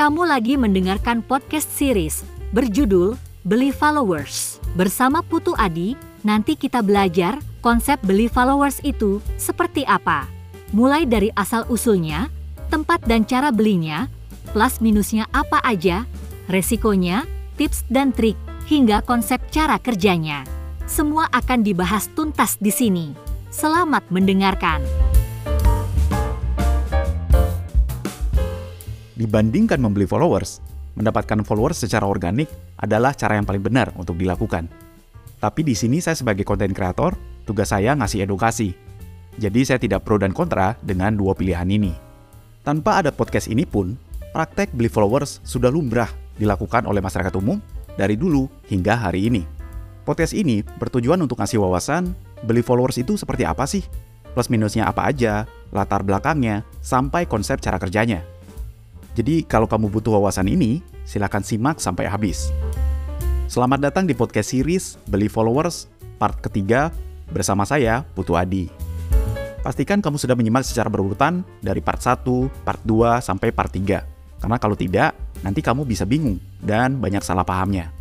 Kamu lagi mendengarkan podcast series berjudul Beli Followers. Bersama Putu Adi, nanti kita belajar konsep beli followers itu seperti apa. Mulai dari asal-usulnya, tempat dan cara belinya, plus minusnya apa aja, resikonya, tips dan trik, hingga konsep cara kerjanya. Semua akan dibahas tuntas di sini. Selamat mendengarkan. Dibandingkan membeli followers, mendapatkan followers secara organik adalah cara yang paling benar untuk dilakukan. Tapi di sini saya sebagai konten kreator, tugas saya ngasih edukasi. Jadi saya tidak pro dan kontra dengan dua pilihan ini. Tanpa ada podcast ini pun, praktek beli followers sudah lumrah dilakukan oleh masyarakat umum dari dulu hingga hari ini. Podcast ini bertujuan untuk ngasih wawasan beli followers itu seperti apa sih? Plus minusnya apa aja, latar belakangnya, sampai konsep cara kerjanya. Jadi kalau kamu butuh wawasan ini, silakan simak sampai habis. Selamat datang di podcast series Beli Followers part ketiga bersama saya, Putu Adi. Pastikan kamu sudah menyimak secara berurutan dari part 1, part 2, sampai part 3. Karena kalau tidak, nanti kamu bisa bingung dan banyak salah pahamnya.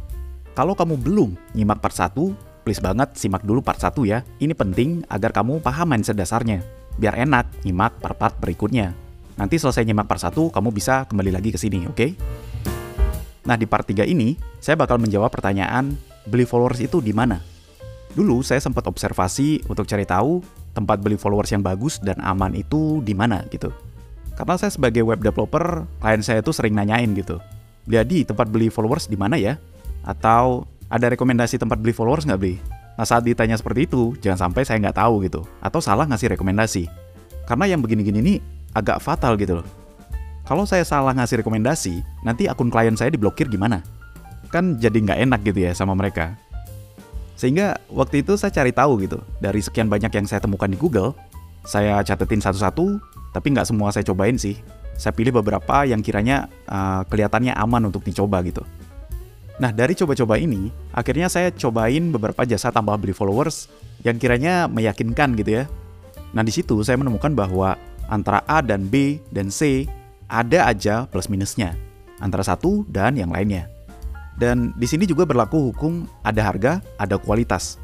Kalau kamu belum nyimak part 1, please banget simak dulu part 1 ya. Ini penting agar kamu paham mindset dasarnya. Biar enak nyimak part-part berikutnya. Nanti selesai nyimak part 1, kamu bisa kembali lagi ke sini, oke? Okay? Nah, di part 3 ini, saya bakal menjawab pertanyaan, beli followers itu di mana? Dulu saya sempat observasi untuk cari tahu tempat beli followers yang bagus dan aman itu di mana gitu. Karena saya sebagai web developer, klien saya itu sering nanyain gitu. Jadi tempat beli followers di mana ya? Atau ada rekomendasi tempat beli followers nggak beli? Nah saat ditanya seperti itu, jangan sampai saya nggak tahu gitu. Atau salah ngasih rekomendasi. Karena yang begini-gini ini agak fatal gitu loh. Kalau saya salah ngasih rekomendasi, nanti akun klien saya diblokir gimana? Kan jadi nggak enak gitu ya sama mereka. Sehingga waktu itu saya cari tahu gitu, dari sekian banyak yang saya temukan di Google, saya catetin satu-satu, tapi nggak semua saya cobain sih. Saya pilih beberapa yang kiranya uh, kelihatannya aman untuk dicoba gitu. Nah dari coba-coba ini, akhirnya saya cobain beberapa jasa tambah beli followers yang kiranya meyakinkan gitu ya. Nah di situ saya menemukan bahwa antara A dan B dan C ada aja plus minusnya antara satu dan yang lainnya. Dan di sini juga berlaku hukum ada harga, ada kualitas.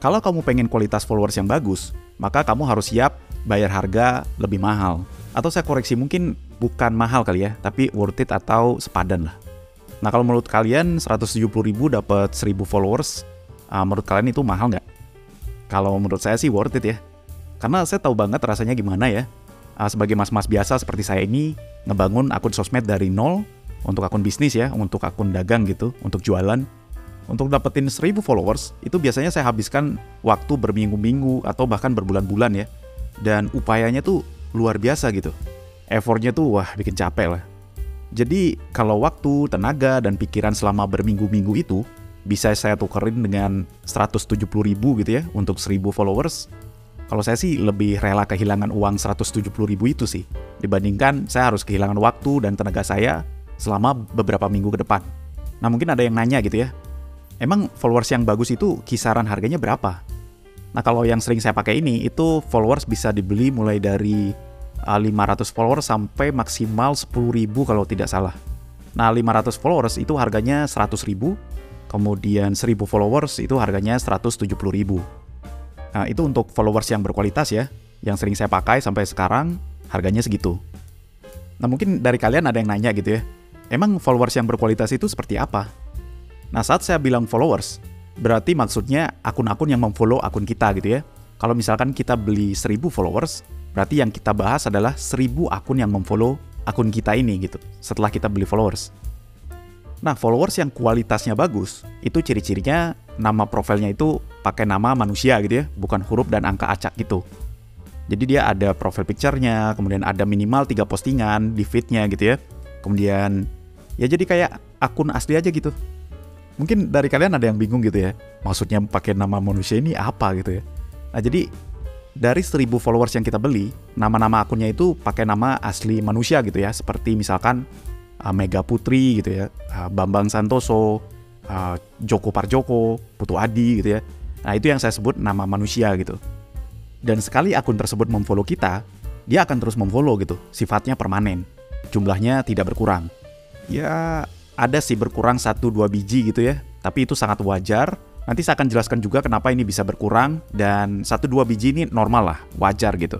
Kalau kamu pengen kualitas followers yang bagus, maka kamu harus siap bayar harga lebih mahal. Atau saya koreksi mungkin bukan mahal kali ya, tapi worth it atau sepadan lah. Nah kalau menurut kalian 170 ribu dapat 1000 followers, uh, menurut kalian itu mahal nggak? Kalau menurut saya sih worth it ya. Karena saya tahu banget rasanya gimana ya uh, sebagai mas-mas biasa seperti saya ini ngebangun akun sosmed dari nol untuk akun bisnis ya, untuk akun dagang gitu, untuk jualan. Untuk dapetin 1000 followers, itu biasanya saya habiskan waktu berminggu-minggu atau bahkan berbulan-bulan ya. Dan upayanya tuh luar biasa gitu. Effortnya tuh wah bikin capek lah. Jadi kalau waktu, tenaga, dan pikiran selama berminggu-minggu itu bisa saya tukerin dengan 170 ribu gitu ya untuk 1000 followers, kalau saya sih lebih rela kehilangan uang 170 ribu itu sih, dibandingkan saya harus kehilangan waktu dan tenaga saya selama beberapa minggu ke depan. Nah mungkin ada yang nanya gitu ya, emang followers yang bagus itu kisaran harganya berapa? Nah kalau yang sering saya pakai ini, itu followers bisa dibeli mulai dari 500 uh, followers sampai maksimal 10 ribu kalau tidak salah. Nah 500 followers itu harganya 100 ribu, kemudian 1000 followers itu harganya 170 ribu. Nah, itu untuk followers yang berkualitas ya, yang sering saya pakai sampai sekarang harganya segitu. Nah, mungkin dari kalian ada yang nanya gitu ya, emang followers yang berkualitas itu seperti apa? Nah, saat saya bilang followers, berarti maksudnya akun-akun yang memfollow akun kita gitu ya. Kalau misalkan kita beli 1000 followers, berarti yang kita bahas adalah 1000 akun yang memfollow akun kita ini gitu, setelah kita beli followers. Nah, followers yang kualitasnya bagus, itu ciri-cirinya nama profilnya itu pakai nama manusia gitu ya, bukan huruf dan angka acak gitu. Jadi dia ada profil picture-nya, kemudian ada minimal tiga postingan di feed-nya gitu ya. Kemudian ya jadi kayak akun asli aja gitu. Mungkin dari kalian ada yang bingung gitu ya, maksudnya pakai nama manusia ini apa gitu ya. Nah jadi dari 1000 followers yang kita beli, nama-nama akunnya itu pakai nama asli manusia gitu ya, seperti misalkan uh, Mega Putri gitu ya, uh, Bambang Santoso, uh, Joko Parjoko, Putu Adi gitu ya. Nah itu yang saya sebut nama manusia gitu. Dan sekali akun tersebut memfollow kita, dia akan terus memfollow gitu, sifatnya permanen. Jumlahnya tidak berkurang. Ya, ada sih berkurang 1-2 biji gitu ya. Tapi itu sangat wajar. Nanti saya akan jelaskan juga kenapa ini bisa berkurang dan 1-2 biji ini normal lah, wajar gitu.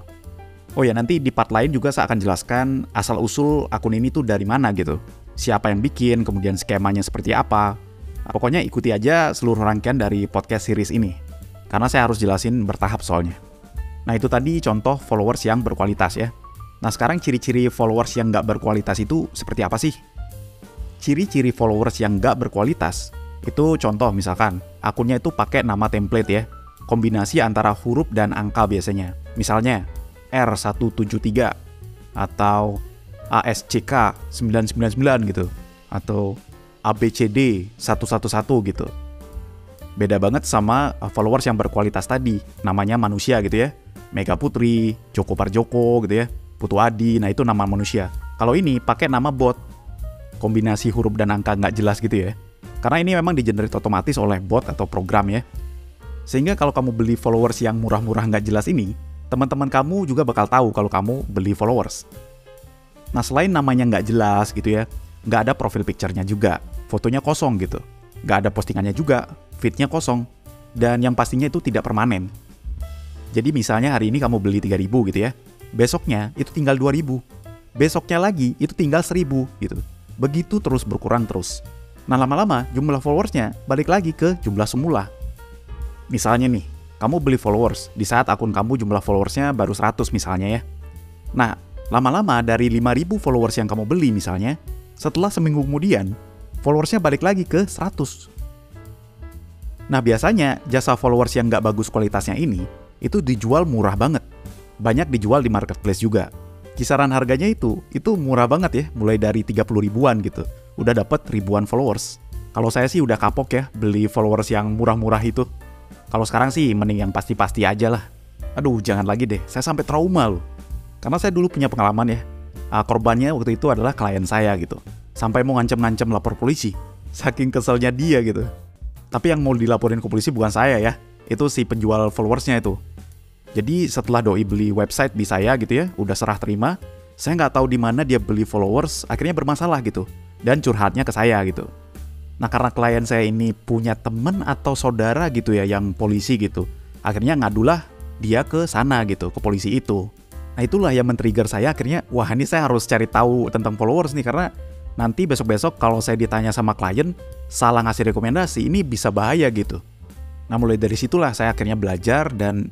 Oh ya, nanti di part lain juga saya akan jelaskan asal-usul akun ini tuh dari mana gitu. Siapa yang bikin, kemudian skemanya seperti apa. Nah, pokoknya ikuti aja seluruh rangkaian dari podcast series ini. Karena saya harus jelasin bertahap soalnya. Nah itu tadi contoh followers yang berkualitas ya. Nah sekarang ciri-ciri followers yang nggak berkualitas itu seperti apa sih? Ciri-ciri followers yang nggak berkualitas itu contoh misalkan akunnya itu pakai nama template ya. Kombinasi antara huruf dan angka biasanya. Misalnya R173 atau ASCK 999 gitu atau ABCD 111 gitu. Beda banget sama uh, followers yang berkualitas tadi, namanya manusia gitu ya. Mega Putri, Joko Parjoko gitu ya, Putu Adi, nah itu nama manusia. Kalau ini pakai nama bot, kombinasi huruf dan angka nggak jelas gitu ya. Karena ini memang digenerate otomatis oleh bot atau program ya. Sehingga kalau kamu beli followers yang murah-murah nggak jelas ini, teman-teman kamu juga bakal tahu kalau kamu beli followers. Nah selain namanya nggak jelas gitu ya, nggak ada profil picture-nya juga, fotonya kosong gitu, nggak ada postingannya juga, feed-nya kosong, dan yang pastinya itu tidak permanen. Jadi misalnya hari ini kamu beli 3000 gitu ya, besoknya itu tinggal 2000, besoknya lagi itu tinggal 1000 gitu. Begitu terus berkurang terus. Nah lama-lama jumlah followersnya balik lagi ke jumlah semula. Misalnya nih, kamu beli followers di saat akun kamu jumlah followersnya baru 100 misalnya ya. Nah, lama-lama dari 5000 followers yang kamu beli misalnya, setelah seminggu kemudian, followersnya balik lagi ke 100. Nah biasanya jasa followers yang nggak bagus kualitasnya ini, itu dijual murah banget. Banyak dijual di marketplace juga. Kisaran harganya itu, itu murah banget ya, mulai dari 30 ribuan gitu. Udah dapat ribuan followers. Kalau saya sih udah kapok ya beli followers yang murah-murah itu. Kalau sekarang sih mending yang pasti-pasti aja lah. Aduh, jangan lagi deh. Saya sampai trauma loh. Karena saya dulu punya pengalaman ya. Uh, korbannya waktu itu adalah klien saya gitu. Sampai mau ngancem-ngancem lapor polisi. Saking keselnya dia gitu. Tapi yang mau dilaporin ke polisi bukan saya ya. Itu si penjual followersnya itu. Jadi setelah doi beli website di saya gitu ya, udah serah terima, saya nggak tahu di mana dia beli followers, akhirnya bermasalah gitu. Dan curhatnya ke saya gitu. Nah karena klien saya ini punya temen atau saudara gitu ya yang polisi gitu. Akhirnya ngadulah dia ke sana gitu, ke polisi itu. Nah itulah yang men-trigger saya akhirnya, wah ini saya harus cari tahu tentang followers nih karena nanti besok-besok kalau saya ditanya sama klien salah ngasih rekomendasi ini bisa bahaya gitu. Nah mulai dari situlah saya akhirnya belajar dan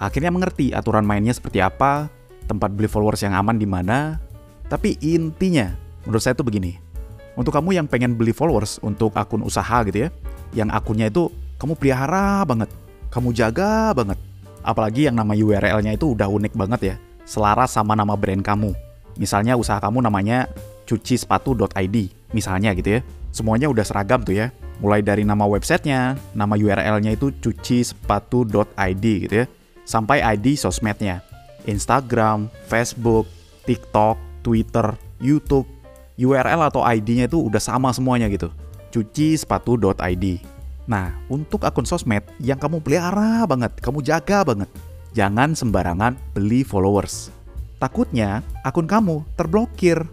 akhirnya mengerti aturan mainnya seperti apa, tempat beli followers yang aman di mana. Tapi intinya menurut saya itu begini, untuk kamu yang pengen beli followers untuk akun usaha gitu ya, yang akunnya itu kamu pelihara banget, kamu jaga banget. Apalagi yang nama URL-nya itu udah unik banget ya, selaras sama nama brand kamu. Misalnya usaha kamu namanya cucisepatu.id, misalnya gitu ya. Semuanya udah seragam tuh ya. Mulai dari nama websitenya, nama URL-nya itu cucisepatu.id gitu ya, sampai ID sosmednya. Instagram, Facebook, TikTok, Twitter, YouTube, URL atau ID-nya itu udah sama semuanya gitu. Cuci sepatu.id. Nah, untuk akun sosmed yang kamu pelihara banget, kamu jaga banget, jangan sembarangan beli followers. Takutnya akun kamu terblokir.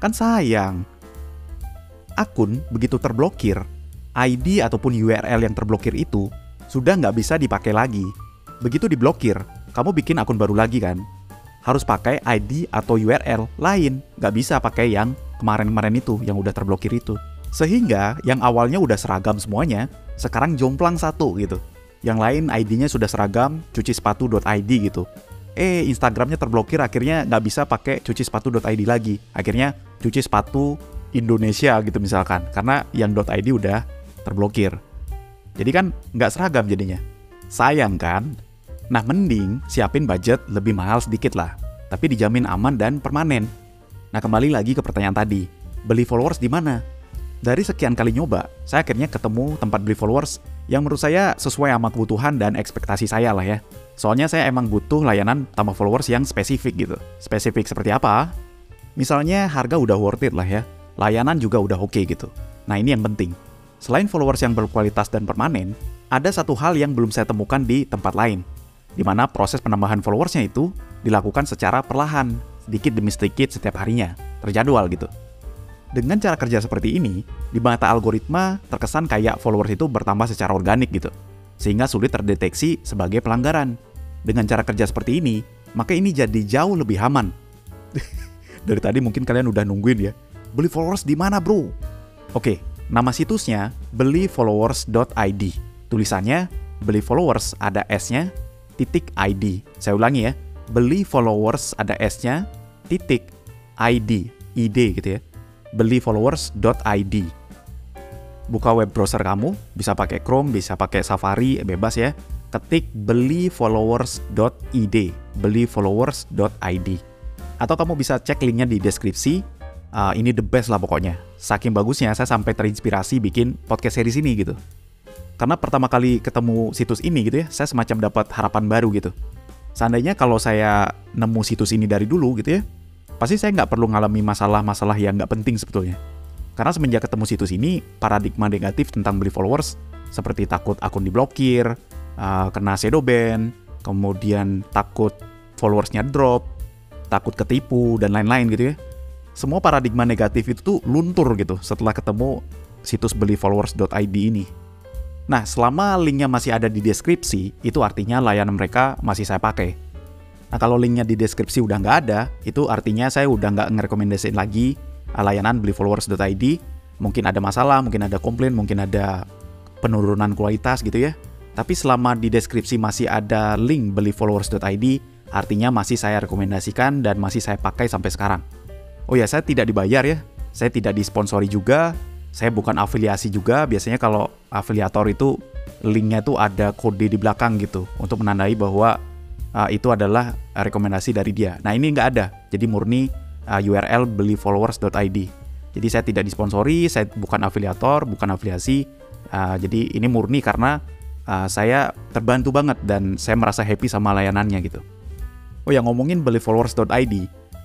Kan sayang. Akun begitu terblokir, ID ataupun URL yang terblokir itu sudah nggak bisa dipakai lagi. Begitu diblokir, kamu bikin akun baru lagi kan? Harus pakai ID atau URL lain, nggak bisa pakai yang kemarin-kemarin itu yang udah terblokir itu. Sehingga yang awalnya udah seragam semuanya, sekarang jomplang satu gitu. Yang lain ID-nya sudah seragam cuci sepatu.id gitu. Eh Instagramnya terblokir akhirnya nggak bisa pakai cuci sepatu.id lagi. Akhirnya cuci sepatu Indonesia gitu misalkan. Karena yang .id udah terblokir. Jadi kan nggak seragam jadinya. Sayang kan? Nah mending siapin budget lebih mahal sedikit lah. Tapi dijamin aman dan permanen. Nah kembali lagi ke pertanyaan tadi, beli followers di mana? Dari sekian kali nyoba, saya akhirnya ketemu tempat beli followers yang menurut saya sesuai sama kebutuhan dan ekspektasi saya lah ya. Soalnya saya emang butuh layanan tambah followers yang spesifik gitu. Spesifik seperti apa? Misalnya harga udah worth it lah ya, layanan juga udah oke okay gitu. Nah ini yang penting. Selain followers yang berkualitas dan permanen, ada satu hal yang belum saya temukan di tempat lain, di mana proses penambahan followersnya itu dilakukan secara perlahan sedikit demi sedikit setiap harinya, terjadwal gitu. Dengan cara kerja seperti ini, di mata algoritma terkesan kayak followers itu bertambah secara organik gitu, sehingga sulit terdeteksi sebagai pelanggaran. Dengan cara kerja seperti ini, maka ini jadi jauh lebih aman. Dari tadi mungkin kalian udah nungguin ya, beli followers di mana bro? Oke, nama situsnya belifollowers.id. Tulisannya beli followers ada S-nya, titik ID. Saya ulangi ya, beli followers ada S-nya, titik ID, ID gitu ya belifollowers.id. Buka web browser kamu, bisa pakai Chrome, bisa pakai Safari, bebas ya. Ketik belifollowers.id, belifollowers.id. Atau kamu bisa cek linknya di deskripsi. Uh, ini the best lah pokoknya. Saking bagusnya saya sampai terinspirasi bikin podcast series ini gitu. Karena pertama kali ketemu situs ini gitu ya, saya semacam dapat harapan baru gitu. Seandainya kalau saya nemu situs ini dari dulu gitu ya, pasti saya nggak perlu ngalami masalah-masalah yang nggak penting sebetulnya. Karena semenjak ketemu situs ini, paradigma negatif tentang beli followers seperti takut akun diblokir, uh, kena shadow ban, kemudian takut followersnya drop, takut ketipu, dan lain-lain gitu ya. Semua paradigma negatif itu tuh luntur gitu setelah ketemu situs belifollowers.id ini. Nah, selama linknya masih ada di deskripsi, itu artinya layanan mereka masih saya pakai. Nah kalau linknya di deskripsi udah nggak ada, itu artinya saya udah nggak ngerekomendasiin lagi uh, layanan belifollowers.id. Mungkin ada masalah, mungkin ada komplain, mungkin ada penurunan kualitas gitu ya. Tapi selama di deskripsi masih ada link belifollowers.id, artinya masih saya rekomendasikan dan masih saya pakai sampai sekarang. Oh ya, saya tidak dibayar ya. Saya tidak disponsori juga. Saya bukan afiliasi juga. Biasanya kalau afiliator itu linknya tuh ada kode di belakang gitu untuk menandai bahwa uh, itu adalah rekomendasi dari dia. Nah ini nggak ada, jadi murni uh, URL belifollowers.id. Jadi saya tidak disponsori, saya bukan afiliator, bukan afiliasi. Uh, jadi ini murni karena uh, saya terbantu banget dan saya merasa happy sama layanannya gitu. Oh ya ngomongin belifollowers.id,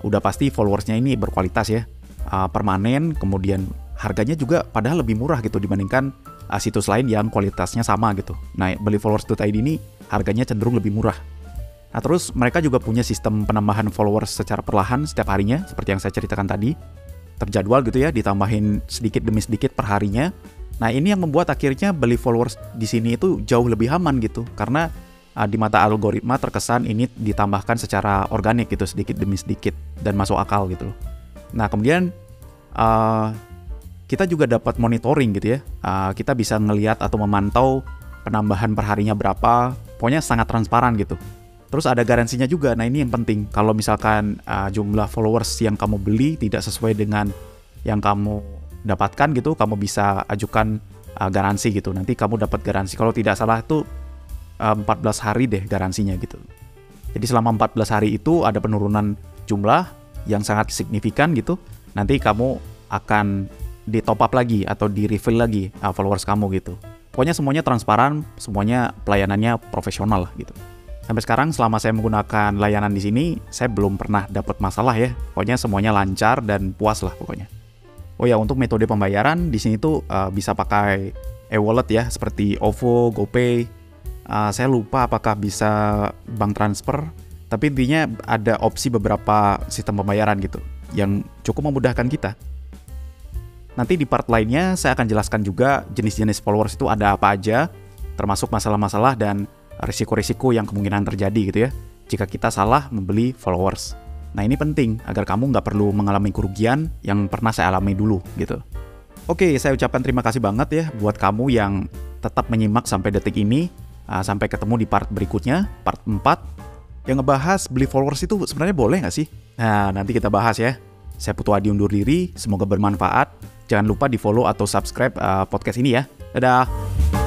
udah pasti followersnya ini berkualitas ya, uh, permanen, kemudian harganya juga padahal lebih murah gitu dibandingkan uh, situs lain yang kualitasnya sama gitu. Nah belifollowers.id ini harganya cenderung lebih murah. Nah terus mereka juga punya sistem penambahan followers secara perlahan setiap harinya, seperti yang saya ceritakan tadi. Terjadwal gitu ya, ditambahin sedikit demi sedikit per harinya. Nah ini yang membuat akhirnya beli followers di sini itu jauh lebih aman gitu, karena uh, di mata algoritma terkesan ini ditambahkan secara organik gitu, sedikit demi sedikit, dan masuk akal gitu loh. Nah kemudian uh, kita juga dapat monitoring gitu ya, uh, kita bisa ngelihat atau memantau penambahan perharinya berapa, pokoknya sangat transparan gitu Terus ada garansinya juga. Nah, ini yang penting. Kalau misalkan uh, jumlah followers yang kamu beli tidak sesuai dengan yang kamu dapatkan gitu, kamu bisa ajukan uh, garansi gitu. Nanti kamu dapat garansi. Kalau tidak salah itu uh, 14 hari deh garansinya gitu. Jadi selama 14 hari itu ada penurunan jumlah yang sangat signifikan gitu. Nanti kamu akan di top up lagi atau di refill lagi uh, followers kamu gitu. Pokoknya semuanya transparan, semuanya pelayanannya profesional gitu. Sampai sekarang selama saya menggunakan layanan di sini, saya belum pernah dapat masalah ya. Pokoknya semuanya lancar dan puas lah pokoknya. Oh ya, untuk metode pembayaran di sini tuh uh, bisa pakai e-wallet ya, seperti OVO, GoPay. Uh, saya lupa apakah bisa bank transfer, tapi intinya ada opsi beberapa sistem pembayaran gitu yang cukup memudahkan kita. Nanti di part lainnya saya akan jelaskan juga jenis-jenis followers itu ada apa aja, termasuk masalah-masalah dan risiko-risiko yang kemungkinan terjadi gitu ya jika kita salah membeli followers. Nah ini penting agar kamu nggak perlu mengalami kerugian yang pernah saya alami dulu gitu. Oke, saya ucapkan terima kasih banget ya buat kamu yang tetap menyimak sampai detik ini. Uh, sampai ketemu di part berikutnya, part 4. Yang ngebahas beli followers itu sebenarnya boleh nggak sih? Nah, nanti kita bahas ya. Saya Putu Adi undur diri, semoga bermanfaat. Jangan lupa di follow atau subscribe uh, podcast ini ya. Dadah!